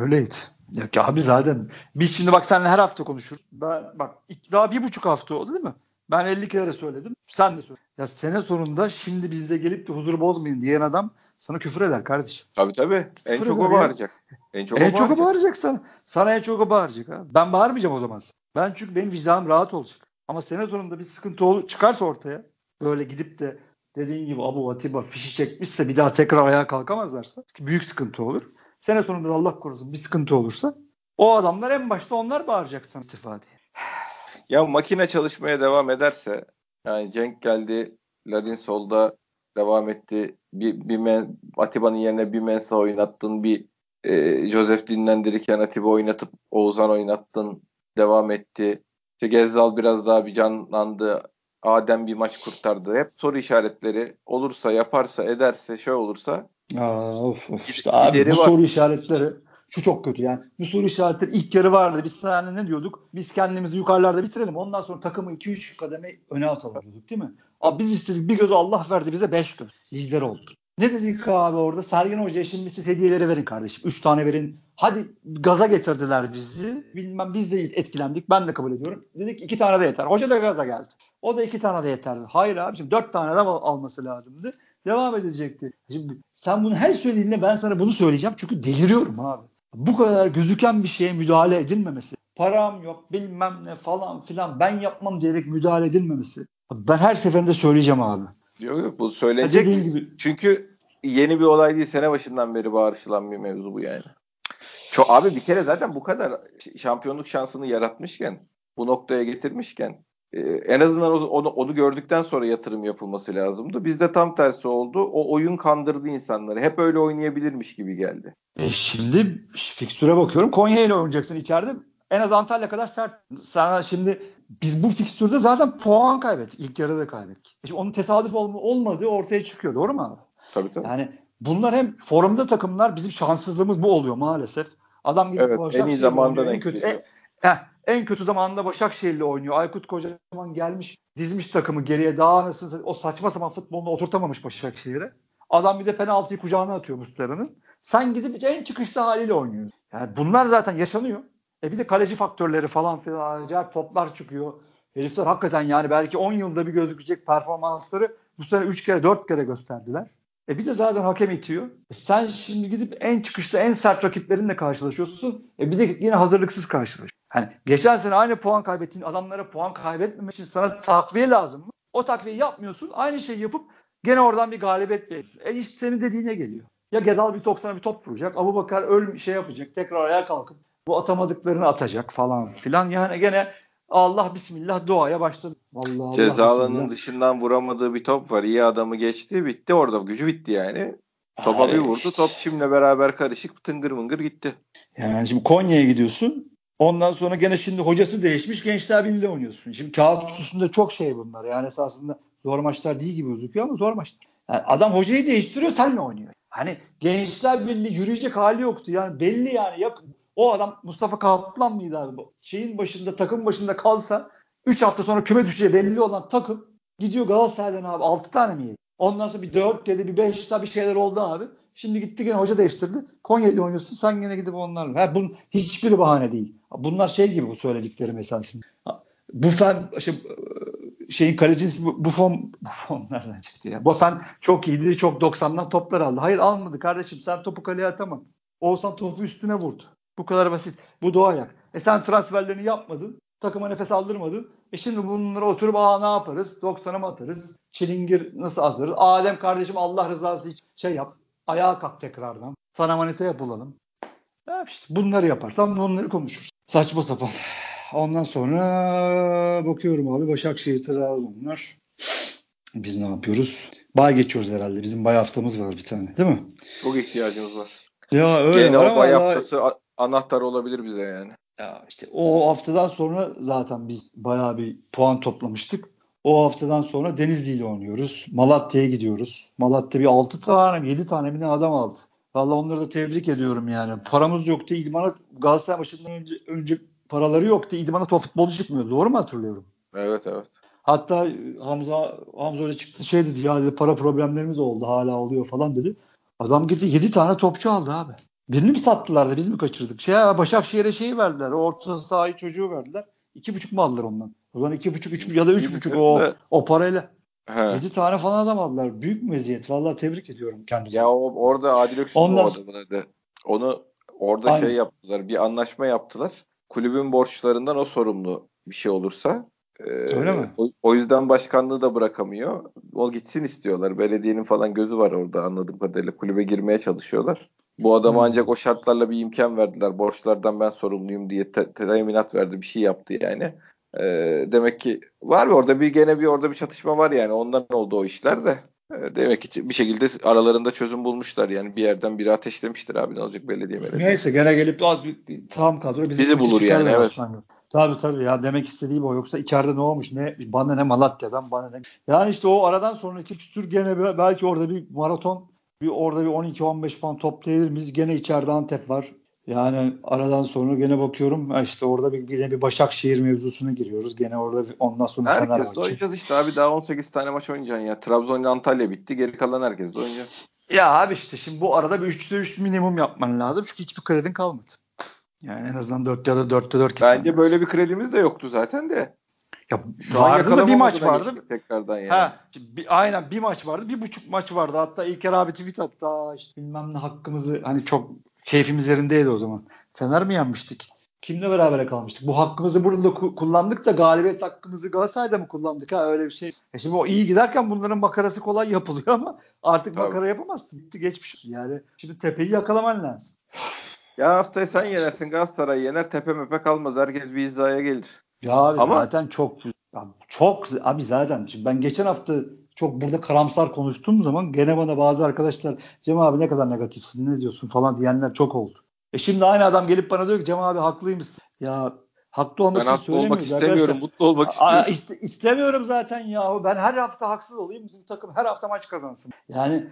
Öyleydi. Ya ki abi zaten biz şimdi bak seninle her hafta konuşuyoruz. Ben bak daha bir buçuk hafta oldu değil mi? Ben 50 kere söyledim. Sen de söyle. Ya sene sonunda şimdi bizde gelip de huzuru bozmayın diyen adam sana küfür eder kardeşim. Tabii tabii. En küfür çok o bağıracak. En çok en o bağıracak. bağıracak sana. Sana en çok o bağıracak. Ha. Ben bağırmayacağım o zaman. Ben çünkü benim vicdanım rahat olacak. Ama sene sonunda bir sıkıntı ol çıkarsa ortaya böyle gidip de dediğin gibi Abu Atiba fişi çekmişse bir daha tekrar ayağa kalkamazlarsa büyük sıkıntı olur. Sene sonunda Allah korusun bir sıkıntı olursa o adamlar en başta onlar bağıracak sana istifa diye. Ya makine çalışmaya devam ederse yani Cenk geldi, Ladin solda devam etti. Bir, bir men, Atiba'nın yerine bir Mensa oynattın. Bir e, Joseph dinlendirirken Atiba oynatıp Oğuzhan oynattın. Devam etti. İşte Gezzal biraz daha bir canlandı. Adem bir maç kurtardı. Hep soru işaretleri olursa, yaparsa, ederse, şey olursa. Aa, of, of. İşte abi bu var. soru işaretleri şu çok kötü yani. Bu soru işaretleri ilk yarı vardı. Biz sana ne diyorduk? Biz kendimizi yukarılarda bitirelim. Ondan sonra takımı 2-3 kademe öne atalım diyorduk değil mi? Abi biz istedik bir gözü Allah verdi bize 5 göz. Lider olduk. Ne dedik abi orada? Sergen Hoca'ya şimdi siz hediyeleri verin kardeşim. 3 tane verin. Hadi gaza getirdiler bizi. Bilmem biz de etkilendik. Ben de kabul ediyorum. Dedik iki tane de yeter. Hoca da gaza geldi. O da iki tane de yeterdi. Hayır abiciğim dört tane de alması lazımdı. Devam edecekti. Şimdi sen bunu her söylediğinde ben sana bunu söyleyeceğim. Çünkü deliriyorum abi bu kadar gözüken bir şeye müdahale edilmemesi, param yok bilmem ne falan filan ben yapmam diyerek müdahale edilmemesi. Ben her seferinde söyleyeceğim abi. Yok yok bu söylenecek. Gibi. Çünkü yeni bir olay değil sene başından beri bağırışılan bir mevzu bu yani. Çok, abi bir kere zaten bu kadar şampiyonluk şansını yaratmışken bu noktaya getirmişken e, en azından onu, onu gördükten sonra yatırım yapılması lazımdı. Bizde tam tersi oldu. O oyun kandırdı insanları. Hep öyle oynayabilirmiş gibi geldi. E şimdi fikstüre bakıyorum. Konya ile oynayacaksın içeride. En az Antalya kadar sert. Sana şimdi biz bu fikstürde zaten puan kaybettik. İlk yarıda kaybettik. E şimdi onun tesadüf olma, olmadığı ortaya çıkıyor. Doğru mu abi? Tabii tabii. Yani bunlar hem forumda takımlar bizim şanssızlığımız bu oluyor maalesef. Adam gidip evet, en iyi zamanda en kötü. E, heh, en kötü zamanında Başakşehir'le oynuyor. Aykut Kocaman gelmiş dizmiş takımı geriye daha nasıl o saçma sapan futbolunu oturtamamış Başakşehir'e. Adam bir de penaltıyı kucağına atıyor Muslera'nın. Sen gidip en çıkışlı haliyle oynuyorsun. Yani bunlar zaten yaşanıyor. E bir de kaleci faktörleri falan filan acayip toplar çıkıyor. Herifler hakikaten yani belki 10 yılda bir gözükecek performansları bu sene 3 kere 4 kere gösterdiler. E bir de zaten hakem itiyor. E sen şimdi gidip en çıkışlı en sert rakiplerinle karşılaşıyorsun. E bir de yine hazırlıksız karşılaşıyorsun. Hani geçen sene aynı puan kaybettiğin adamlara puan kaybetmemek için sana takviye lazım mı? O takviyeyi yapmıyorsun. Aynı şeyi yapıp gene oradan bir galibiyet veriyorsun. E işte senin dediğine geliyor. Ya Gezal bir top sana bir top vuracak. Abu Bakar öl şey yapacak. Tekrar ayağa kalkıp bu atamadıklarını atacak falan filan. Yani gene Allah bismillah duaya başladı. Vallahi Cezalarının dışından vuramadığı bir top var. İyi adamı geçti. Bitti orada. Gücü bitti yani. Topa bir vurdu. Top çimle beraber karışık tıngır mıngır gitti. Yani şimdi Konya'ya gidiyorsun. Ondan sonra gene şimdi hocası değişmiş Gençler Birliği'yle oynuyorsun. Şimdi kağıt üstünde çok şey bunlar. Yani esasında zor maçlar değil gibi gözüküyor ama zor maçlar. Yani adam hocayı değiştiriyor senle oynuyor. Hani Gençler Birliği yürüyecek hali yoktu. Yani belli yani. Ya, o adam Mustafa Kaplan mıydı abi? Şeyin başında takım başında kalsa 3 hafta sonra küme düşeceği belli olan takım gidiyor Galatasaray'dan abi 6 tane mi yedi? Ondan sonra bir 4 dedi bir 5 bir şeyler oldu abi. Şimdi gitti gene hoca değiştirdi. Konya'da oynuyorsun sen gene gidip onlarla. Ha, bunun hiçbir bahane değil. Bunlar şey gibi bu söylediklerim esasında. Buffon şey, şeyin kalecisi Buffon Buffon nereden çıktı ya? Buffon çok iyiydi. Çok 90'dan toplar aldı. Hayır almadı kardeşim. Sen topu kaleye atamadın. Olsan topu üstüne vurdu. Bu kadar basit. Bu doğa ayak. E sen transferlerini yapmadın. takıma nefes aldırmadın. E şimdi bunları oturup aa ne yaparız? 90'a mı atarız? Çilingir nasıl hazırız? Adem kardeşim Allah rızası için şey yap. Ayağa kalk tekrardan. Sana manita yapılalım. Ya işte bunları yaparsan bunları konuşuruz. Saçma sapan. Ondan sonra bakıyorum abi Başakşehir Trabzonlar. Biz ne yapıyoruz? Bay geçiyoruz herhalde. Bizim bay haftamız var bir tane değil mi? Çok ihtiyacımız var. Ya öyle Gene var o bay ama haftası anahtar olabilir bize yani. Ya işte o haftadan sonra zaten biz bayağı bir puan toplamıştık. O haftadan sonra Denizli ile oynuyoruz. Malatya'ya gidiyoruz. Malatya bir 6 tane 7 tane mi adam aldı. Vallahi onları da tebrik ediyorum yani. Paramız yoktu. İdman'a Galatasaray maçından önce, önce paraları yoktu. İdman'a top futbolcu çıkmıyor. Doğru mu hatırlıyorum? Evet evet. Hatta Hamza Hamza öyle çıktı şey dedi ya dedi, para problemlerimiz oldu hala oluyor falan dedi. Adam gitti 7 tane topçu aldı abi. Birini mi sattılar da biz mi kaçırdık? Şey Başakşehir'e şeyi verdiler. Orta sahayı çocuğu verdiler. İki buçuk mu aldılar ondan? O zaman iki buçuk, üç ya da üç buçuk o, o parayla. He. Yedi tane falan adam aldılar. Büyük meziyet. Vallahi tebrik ediyorum kendimi. Ya o, orada Adil Öksüz Ondan- o. Onu orada Aynen. şey yaptılar. Bir anlaşma yaptılar. Kulübün borçlarından o sorumlu bir şey olursa. Ee, Öyle mi? O, o yüzden başkanlığı da bırakamıyor. O gitsin istiyorlar. Belediyenin falan gözü var orada anladığım kadarıyla. Kulübe girmeye çalışıyorlar. Bu adama Hmm. ancak o şartlarla bir imkan verdiler. Borçlardan ben sorumluyum diye te- teminat verdi. Bir şey yaptı yani. Ee, demek ki var mı orada bir gene bir orada bir çatışma var yani. Ondan oldu o işler de. Ee, demek ki bir şekilde aralarında çözüm bulmuşlar. Yani bir yerden biri ateşlemiştir abi ne olacak belediye belediye. Neyse gene gelip "Aa, bir- bir tam kadro bizi, Bizi bulur yani, evet. aslan." Tabii tabii ya demek istediği bu. Yoksa içeride ne olmuş? Ne bana ne Malatya'dan bana ne. Yani işte o aradan sonraki küstür gene belki orada bir maraton bir orada bir 12-15 puan toplayabilir miyiz? Gene içeride Antep var. Yani aradan sonra gene bakıyorum işte orada bir, bir de bir Başakşehir mevzusuna giriyoruz. Gene orada bir, ondan sonra Herkes de Fenerbahçe. oynayacağız işte abi daha 18 tane maç oynayacaksın ya. Trabzon ile Antalya bitti. Geri kalan herkes de oynayacak. Ya abi işte şimdi bu arada bir 3'te 3 minimum yapman lazım. Çünkü hiçbir kredin kalmadı. Yani en azından 4 ya da 4'te 4 Bence böyle bir kredimiz de yoktu zaten de. Ya Şu an vardı da bir maç vardı. Tekrardan yani. Ha, bir, aynen bir maç vardı. Bir buçuk maç vardı. Hatta İlker abi tweet attı. İşte bilmem ne hakkımızı hani çok keyfimiz yerindeydi o zaman. Fener mi yenmiştik? Kimle beraber kalmıştık? Bu hakkımızı burada ku- kullandık da galibiyet hakkımızı Galatasaray'da mı kullandık? Ha öyle bir şey. E şimdi o iyi giderken bunların makarası kolay yapılıyor ama artık Tabii. makara yapamazsın. Bitti geçmiş. Yani şimdi tepeyi yakalaman lazım. Ya haftaya sen yenersin Galatasaray yener tepe mepe kalmaz. Herkes bir hizaya gelir. Ya abi Ama- zaten çok ya çok abi zaten şimdi ben geçen hafta çok burada karamsar konuştuğum zaman gene bana bazı arkadaşlar Cem abi ne kadar negatifsin ne diyorsun falan diyenler çok oldu. E şimdi aynı adam gelip bana diyor ki Cem abi haklıymışsın. Ya haklı olmak Ben için haklı olmak istemiyorum. arkadaşlar. Mutlu olmak Aa, istiyorum. iste- istemiyorum zaten ya. Ben her hafta haksız olayım. Bu takım her hafta maç kazansın. Yani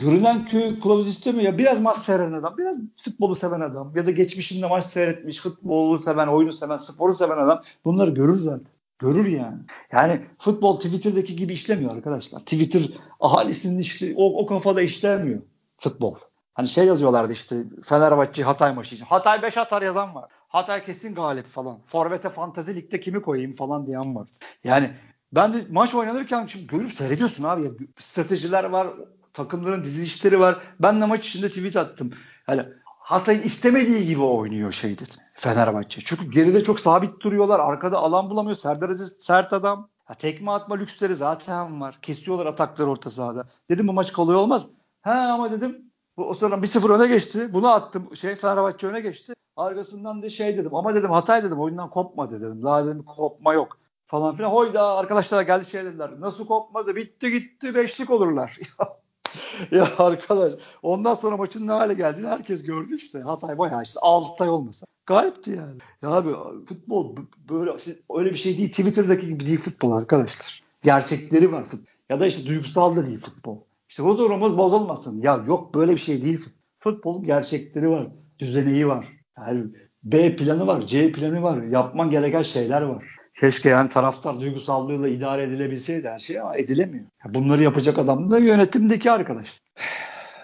görünen köy kılavuz istemiyor. Ya biraz maç seven adam, biraz futbolu seven adam ya da geçmişinde maç seyretmiş, futbolu seven, oyunu seven, sporu seven adam bunları görür zaten. Görür yani. Yani futbol Twitter'daki gibi işlemiyor arkadaşlar. Twitter ahalisinin işte o, o kafada işlemiyor futbol. Hani şey yazıyorlardı işte Fenerbahçe Hatay maçı için. Hatay 5 atar yazan var. Hatay kesin galip falan. Forvet'e fantazi ligde kimi koyayım falan diyen var. Yani ben de maç oynanırken şimdi görüp seyrediyorsun abi. Ya, stratejiler var, takımların dizilişleri var. Ben de maç içinde tweet attım. Yani Hatay istemediği gibi oynuyor şey dedim. Fenerbahçe. Çünkü geride çok sabit duruyorlar. Arkada alan bulamıyor. Serdar Aziz sert adam. Ha, tekme atma lüksleri zaten var. Kesiyorlar atakları orta sahada. Dedim bu maç kolay olmaz. Ha ama dedim bu o sonra 1-0 öne geçti. Bunu attım. Şey Fenerbahçe öne geçti. Arkasından da şey dedim. Ama dedim Hatay dedim oyundan kopmadı dedim. Daha dedim kopma yok falan filan. Hoyda arkadaşlar geldi şey dediler. Nasıl kopmadı? Bitti gitti beşlik olurlar. ya arkadaş ondan sonra maçın ne hale geldiğini herkes gördü işte. Hatay bayağı işte Altay olmasa. Galipti yani. Ya abi futbol böyle siz- öyle bir şey değil. Twitter'daki gibi değil futbol arkadaşlar. Gerçekleri var futbol. Ya da işte duygusal da değil futbol. İşte huzurumuz bozulmasın. Ya yok böyle bir şey değil. futbol. Futbolun gerçekleri var. Düzeneği var. Yani B planı var. C planı var. Yapman gereken şeyler var. Keşke yani taraftar duygusallığıyla idare edilebilseydi her şey ama edilemiyor. Bunları yapacak adam da yönetimdeki arkadaş.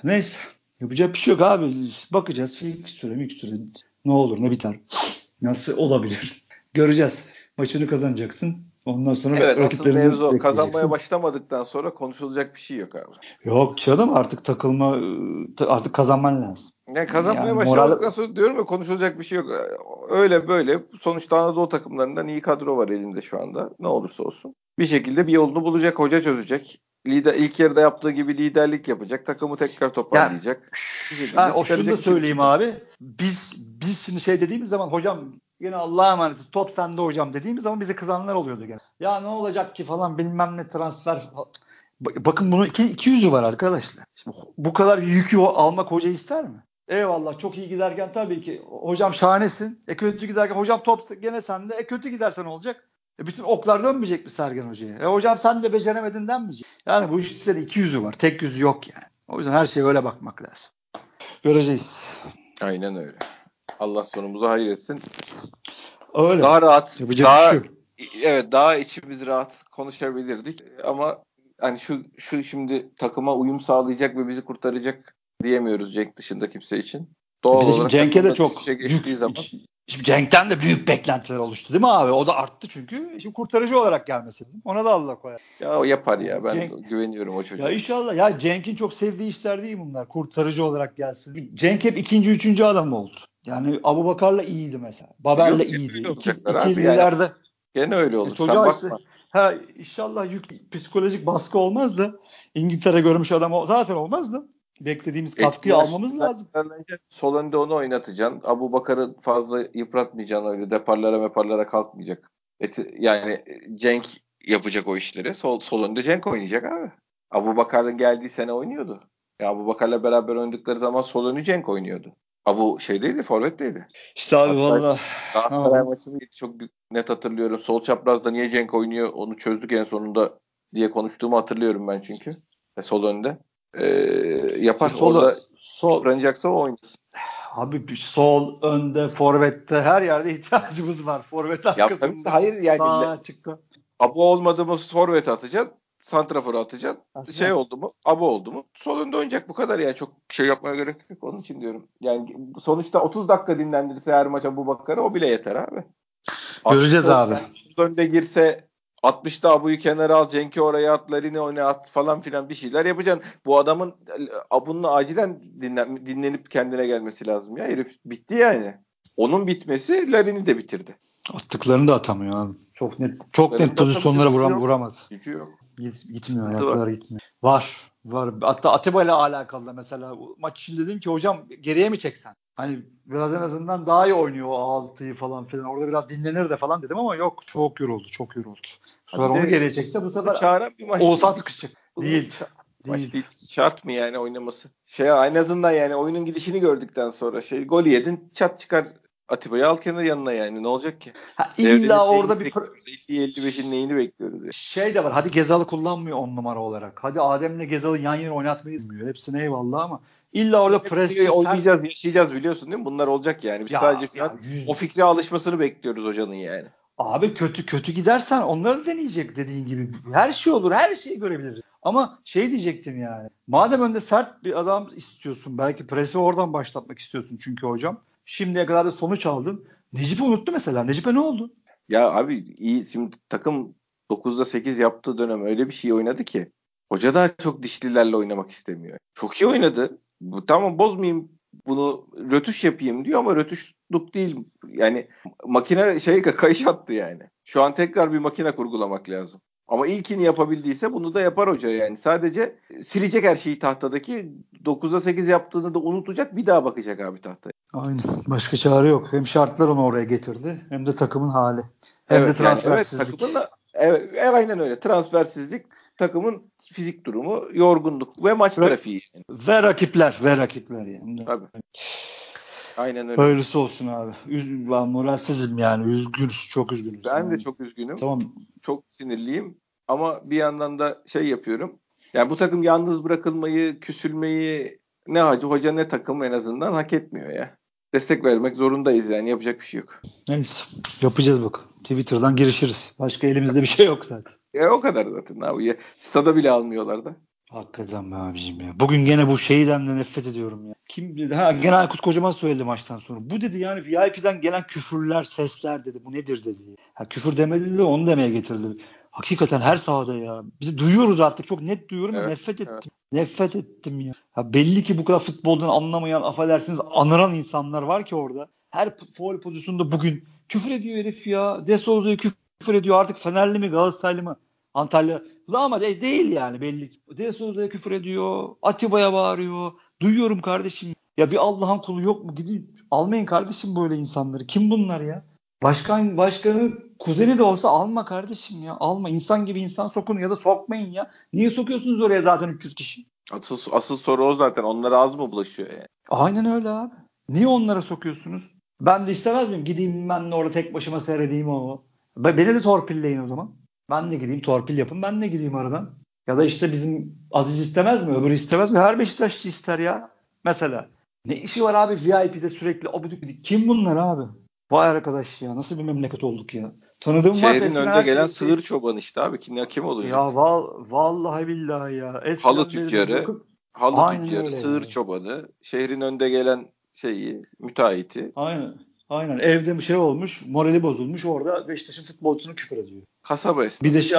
Neyse. Yapacak bir şey yok abi. Bakacağız. Fikstüre mikstüre ne olur ne biter. Nasıl olabilir? Göreceğiz. Maçını kazanacaksın. Ondan sonra Evet rakiplerini mevzu kazanmaya başlamadıktan sonra konuşulacak bir şey yok abi. Yok canım artık takılma artık kazanman lazım. Yani kazanmaya Yani başlamadıktan moral- sonra diyorum ya konuşulacak bir şey yok. Öyle böyle sonuçta Anadolu takımlarından iyi kadro var elinde şu anda. Ne olursa olsun. Bir şekilde bir yolunu bulacak, hoca çözecek. Lider, ilk yarıda yaptığı gibi liderlik yapacak. Takımı tekrar toparlayacak. Şekilde Ha, o şunu da söyleyeyim şey. abi. Biz biz şimdi şey dediğimiz zaman hocam yine Allah'a emanet top sende hocam dediğimiz zaman bize kızanlar oluyordu gene. Ya ne olacak ki falan bilmem ne transfer. Ba- Bakın bunun iki, iki yüzü var arkadaşlar. Şimdi bu kadar yükü almak hoca ister mi? Eyvallah çok iyi giderken tabii ki hocam şahanesin. E kötü giderken hocam top gene sende. E kötü gidersen olacak. E bütün oklar dönmeyecek mi Sergen Hoca'ya? E hocam sen de beceremedin denmeyecek. Yani bu işlerin iki yüzü var. Tek yüzü yok yani. O yüzden her şeye öyle bakmak lazım. Göreceğiz. Aynen öyle. Allah sonumuzu hayır etsin. Öyle. Daha rahat, Yapacak daha bir şey evet daha içimiz rahat konuşabilirdik ama hani şu şu şimdi takıma uyum sağlayacak ve bizi kurtaracak diyemiyoruz Cenk dışında kimse için. Doğal Bir de şimdi Cenk'e de çok düşüşe geçtiği yük, zaman Şimdi Cenk'ten de büyük beklentiler oluştu değil mi abi? O da arttı çünkü. Şimdi kurtarıcı olarak gelmesi. Ona da Allah koyar. ya o yapar ya ben Cenk- güveniyorum o çocuğa. Ya inşallah. Ya Cenk'in çok sevdiği işler değil bunlar. Kurtarıcı olarak gelsin. Cenk hep ikinci, üçüncü adam oldu. Yani Abu Bakar'la iyiydi mesela. Babel'le Yok, iyiydi. İki, ikililerde. Gene öyle olur. E, Sen çocuğa bakma. işte, ha, inşallah yük, psikolojik baskı olmaz da İngiltere görmüş adam o- zaten olmaz da beklediğimiz katkıyı Eski almamız lazım. Sol önde onu oynatacaksın. Abu Bakar'ı fazla yıpratmayacaksın öyle. Deparlara meparlara kalkmayacak. Eti- yani Cenk yapacak o işleri. Sol, sol önde Cenk oynayacak abi. Abu Bakar'ın geldiği sene oynuyordu. Ya Abu Bakar'la beraber oynadıkları zaman sol önü Cenk oynuyordu. Abu şeydeydi, forvetteydi. İşte abi valla. Galatasaray maçını çok net hatırlıyorum. Sol çaprazda niye Cenk oynuyor onu çözdük en sonunda diye konuştuğumu hatırlıyorum ben çünkü. E, sol önde. Ee, yapar. Sol- Orada sol, yıpranacaksa o oynar. Abi bir sol, önde, forvette her yerde ihtiyacımız var. Forvet arkasında. hayır yani Sağa çıktı. Abu olmadı mı forvet atacaksın. Santrafor'u atacaksın. Aslında- Şey oldu mu? Abu oldu mu? Sol önde oynayacak bu kadar yani. Çok şey yapmaya gerek yok. Onun için diyorum. Yani sonuçta 30 dakika dinlendirirse her maç Abu Bakar'ı o bile yeter abi. Göreceğiz 60'ta abi. Sol önde girse 60'ta Abu'yu kenara al, Cenk'i oraya at, Larin'i oyna at falan filan bir şeyler yapacaksın. Bu adamın Abu'nun acilen dinlen, dinlenip kendine gelmesi lazım ya. Herif bitti yani. Onun bitmesi Larin'i de bitirdi. Attıklarını da atamıyor abi. Çok net çok Benim net pozisyonlara vuram, yok. vuramaz. Gücü yok. Git, gitmiyor ayaklar gitmiyor. Var. Var. Hatta Atiba ile alakalı da mesela maç için dedim ki hocam geriye mi çeksen? Hani biraz en azından daha iyi oynuyor o altıyı falan filan. Orada biraz dinlenir de falan dedim ama yok. Çok yoruldu. Çok yoruldu. Bir de onu geriye çekse bu sefer Çağıran bir maç. Oğuzhan sıkışacak. Bu Değil. Değil. değil. Şart mı yani oynaması? Şey en azından yani oyunun gidişini gördükten sonra şey gol yedin çat çıkar Atiba'yı al kenara yanına yani ne olacak ki? Ha, illa orada bir bekliyoruz? 50-55'in neyini bekliyoruz? ya? şey de var. Hadi Gezal'ı kullanmıyor on numara olarak. Hadi Adem'le Gezal'ı yan yana oynatmayı bilmiyor. Hepsine eyvallah ama illa orada Hepsini preste oynayacağız, yaşayacağız biliyorsun değil mi? Bunlar olacak yani. Biz Ya, sadece şu an yüz- o fikre alışmasını bekliyoruz hocanın yani. Abi kötü kötü gidersen onları deneyecek dediğin gibi. Her şey olur. Her şeyi görebiliriz. Ama şey diyecektim yani. Madem önde sert bir adam istiyorsun. Belki presi oradan başlatmak istiyorsun çünkü hocam. Şimdiye kadar da sonuç aldın. Necip'i unuttu mesela. Necip'e ne oldu? Ya abi iyi şimdi takım 9'da 8 yaptığı dönem öyle bir şey oynadı ki hoca daha çok dişlilerle oynamak istemiyor. Çok iyi oynadı. Bu, tamam bozmayayım bunu rötuş yapayım diyor ama rötuşluk değil. Yani makine şey kayış attı yani. Şu an tekrar bir makine kurgulamak lazım. Ama ilkini yapabildiyse bunu da yapar hoca yani. Sadece silecek her şeyi tahtadaki 9'da 8 yaptığını da unutacak bir daha bakacak abi tahtaya. Aynen. Başka çare yok. Hem şartlar onu oraya getirdi hem de takımın hali. Hem de Evet, yani transfersizlik. evet, takımın da, evet, aynen öyle. Transfersizlik, takımın fizik durumu, yorgunluk ve maç Evet. trafiği. Yani. Ve rakipler. Ve rakipler yani. Tabii. Aynen öyle. Hayırlısı olsun abi. Üz ben moralsizim yani. Üzgünüz. Çok üzgünüz. Ben yani. de çok üzgünüm. Tamam. Çok sinirliyim. Ama bir yandan da şey yapıyorum. Yani bu takım yalnız bırakılmayı, küsülmeyi ne hacı hoca ne takım en azından hak etmiyor ya. Destek vermek zorundayız yani yapacak bir şey yok. Neyse. Yapacağız bakalım. Twitter'dan girişiriz. Başka elimizde bir şey yok zaten. Ya o kadar zaten abi. Ya, stada bile almıyorlar da. Hakikaten be abicim ya. Bugün gene bu şeyden de nefret ediyorum ya. Kim dedi? Ha gene Aykut Kocaman söyledi maçtan sonra. Bu dedi yani VIP'den gelen küfürler, sesler dedi. Bu nedir dedi. Ha küfür demedi de onu demeye getirdi. Hakikaten her sahada ya. Biz duyuyoruz artık. Çok net duyuyorum evet, nefret ettim. Evet. Nefret ettim ya. ya. Belli ki bu kadar futboldan anlamayan, affedersiniz anıran insanlar var ki orada. Her foul pozisyonda bugün küfür ediyor herif ya. De Souza'ya küfür ediyor. Artık Fenerli mi, Galatasaraylı mı? Antalya. Ama de, değil yani belli. De Souza'ya küfür ediyor. Atiba'ya bağırıyor. Duyuyorum kardeşim. Ya bir Allah'ın kulu yok mu? Gidin almayın kardeşim böyle insanları. Kim bunlar ya? Başkan başkanı kuzeni de olsa alma kardeşim ya. Alma. İnsan gibi insan sokun ya da sokmayın ya. Niye sokuyorsunuz oraya zaten 300 kişi? Asıl, asıl soru o zaten. Onlara az mı bulaşıyor yani? Aynen öyle abi. Niye onlara sokuyorsunuz? Ben de istemez miyim? Gideyim ben de orada tek başıma seyredeyim o. Beni de torpilleyin o zaman. Ben de gideyim torpil yapın. Ben de gireyim aradan. Ya da işte bizim Aziz istemez mi? Öbürü istemez mi? Her Beşiktaşçı ister ya. Mesela. Ne işi var abi VIP'de sürekli abuduk Kim bunlar abi? Vay arkadaş ya nasıl bir memleket olduk ya. Tanıdığım Şehrin önde gelen şey... sığır çoban işte abi. Kim, kim olacak? Ya val, vallahi billahi ya. Eskiden halı tüccarı, bakıp... halı Aynen tüccarı, sığır yani. çobanı, şehrin önde gelen şeyi, müteahhiti. Aynen. Aynen. Evde bir şey olmuş, morali bozulmuş. Orada Beşiktaş'ın futbolcusunu küfür ediyor. Kasaba. Bir de şey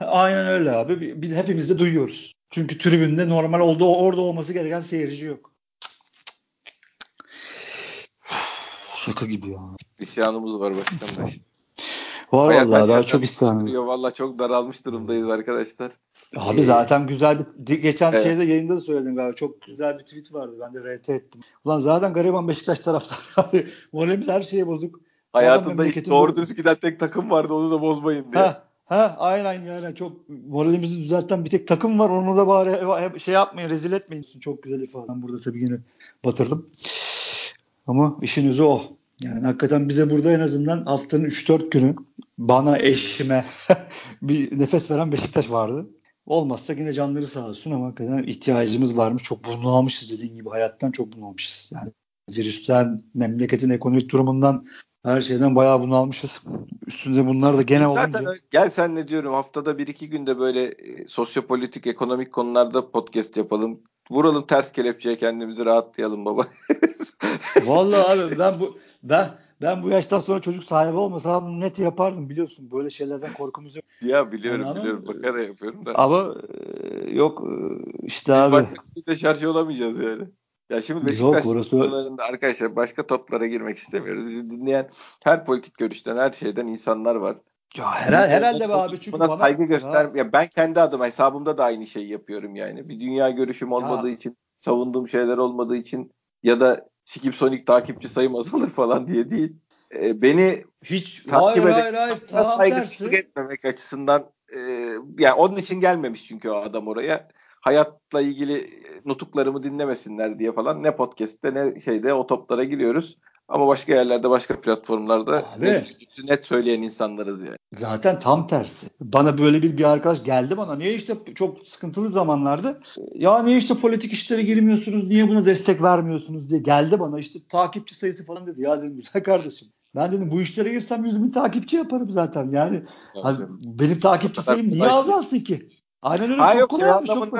Aynen öyle abi. Biz hepimiz de duyuyoruz. Çünkü tribünde normal oldu orada olması gereken seyirci yok. Şaka gibi ya. İsyanımız var başkanlar. Var vallahi daha çok isyanım. Valla çok daralmış durumdayız arkadaşlar. Abi zaten güzel bir geçen evet. şeyde yayında da söyledim galiba. Çok güzel bir tweet vardı. Ben de RT ettim. Ulan zaten gariban Beşiktaş taraftarı. Moralimiz her şeye bozuk. Hayatında hiç doğru düz giden tek takım vardı onu da bozmayın diye. Ha, ha aynen yani çok moralimizi düzelten bir tek takım var. Onu da bari şey yapmayın rezil etmeyin. Çok güzel ifade. Burada tabii yine batırdım. Ama işin özü o. Yani hakikaten bize burada en azından haftanın 3-4 günü bana eşime bir nefes veren Beşiktaş vardı. Olmazsa yine canları sağ olsun ama hakikaten ihtiyacımız varmış. Çok bunalmışız dediğin gibi hayattan çok bunalmışız. Yani virüsten, memleketin ekonomik durumundan her şeyden bayağı bunalmışız. Üstünde bunlar da gene Zaten olunca. Gel sen ne diyorum haftada bir iki günde böyle e, sosyopolitik, ekonomik konularda podcast yapalım. Vuralım ters kelepçeye kendimizi rahatlayalım baba. Vallahi abi ben bu ben ben bu yaştan sonra çocuk sahibi olmasam net yapardım biliyorsun. Böyle şeylerden korkumuz yok. Ya biliyorum yani biliyorum. Ama, Bakara yapıyorum da. Ama e, yok e, işte abi. Biz de şarj olamayacağız yani. Ya şimdi Beşiktaş toplarında arkadaşlar başka toplara girmek istemiyoruz. Bizi dinleyen her politik görüşten, her şeyden insanlar var. Ya herhalde, herhalde be abi çünkü buna bana, saygı göster. Ya. ya ben kendi adıma hesabımda da aynı şeyi yapıyorum yani. Bir dünya görüşüm olmadığı ya. için, savunduğum şeyler olmadığı için ya da Skip Sonic takipçi sayım azalır falan diye değil. E, beni hiç takip hayır, hayır, hayır, saygısızlık etmemek açısından e, yani onun için gelmemiş çünkü o adam oraya. Hayatla ilgili nutuklarımı dinlemesinler diye falan ne podcast'te ne şeyde o toplara giriyoruz. Ama başka yerlerde başka platformlarda Abi, net, net söyleyen insanlarız yani. Zaten tam tersi. Bana böyle bir bir arkadaş geldi bana. Niye işte çok sıkıntılı zamanlarda ya niye işte politik işlere girmiyorsunuz niye buna destek vermiyorsunuz diye geldi bana işte takipçi sayısı falan dedi. Ya dedim güzel kardeşim. Ben dedim bu işlere girsem 100 bin takipçi yaparım zaten. Yani hani, benim takipçi sayım niye azalsın ki? Aynen öyle. Ha, çok kolay şey çok.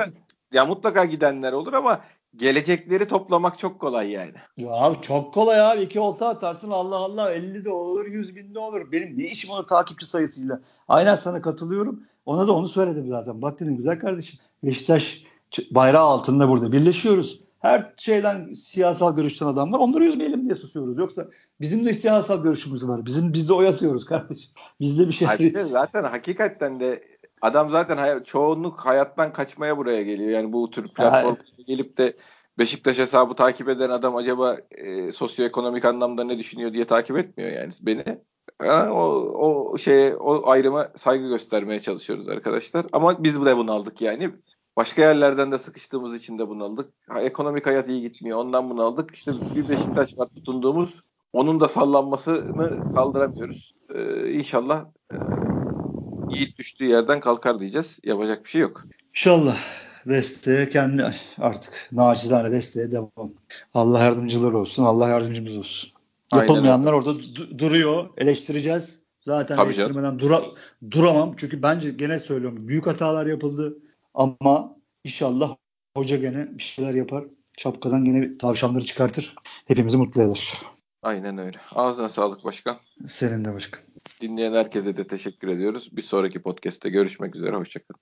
Ya mutlaka gidenler olur ama gelecekleri toplamak çok kolay yani. Ya abi çok kolay abi. iki olta atarsın Allah Allah 50 de olur 100 bin de olur. Benim ne işim var takipçi sayısıyla. Aynen sana katılıyorum. Ona da onu söyledim zaten. Bak dedim güzel kardeşim. Beşiktaş bayrağı altında burada birleşiyoruz. Her şeyden siyasal görüşten adam var. Onları üzmeyelim diye susuyoruz. Yoksa bizim de siyasal görüşümüz var. Bizim biz de oy atıyoruz kardeşim. Bizde bir şey. Hayır, zaten hakikaten de adam zaten hay- çoğunluk hayattan kaçmaya buraya geliyor. Yani bu tür platformlara gelip de Beşiktaş hesabı takip eden adam acaba e, sosyoekonomik anlamda ne düşünüyor diye takip etmiyor yani beni. Ha, o, o şeye o ayrıma saygı göstermeye çalışıyoruz arkadaşlar. Ama biz de bunu aldık yani. Başka yerlerden de sıkıştığımız için de bunu aldık. Ha, ekonomik hayat iyi gitmiyor. Ondan bunu aldık. İşte bir Beşiktaş var tutunduğumuz. Onun da sallanmasını kaldıramıyoruz. Ee, inşallah e, Yiğit düştüğü yerden kalkar diyeceğiz. Yapacak bir şey yok. İnşallah desteğe kendi artık naçizane desteğe devam. Allah yardımcıları olsun. Allah yardımcımız olsun. Yapılmayanlar orada du- duruyor. Eleştireceğiz. Zaten Tabii eleştirmeden dura- duramam. Çünkü bence gene söylüyorum büyük hatalar yapıldı ama İnşallah hoca gene bir şeyler yapar. Şapkadan gene tavşanları çıkartır. Hepimizi mutlu eder. Aynen öyle. Ağzına sağlık başkan. Senin de başkan. Dinleyen herkese de teşekkür ediyoruz. Bir sonraki podcast'te görüşmek üzere. Hoşçakalın.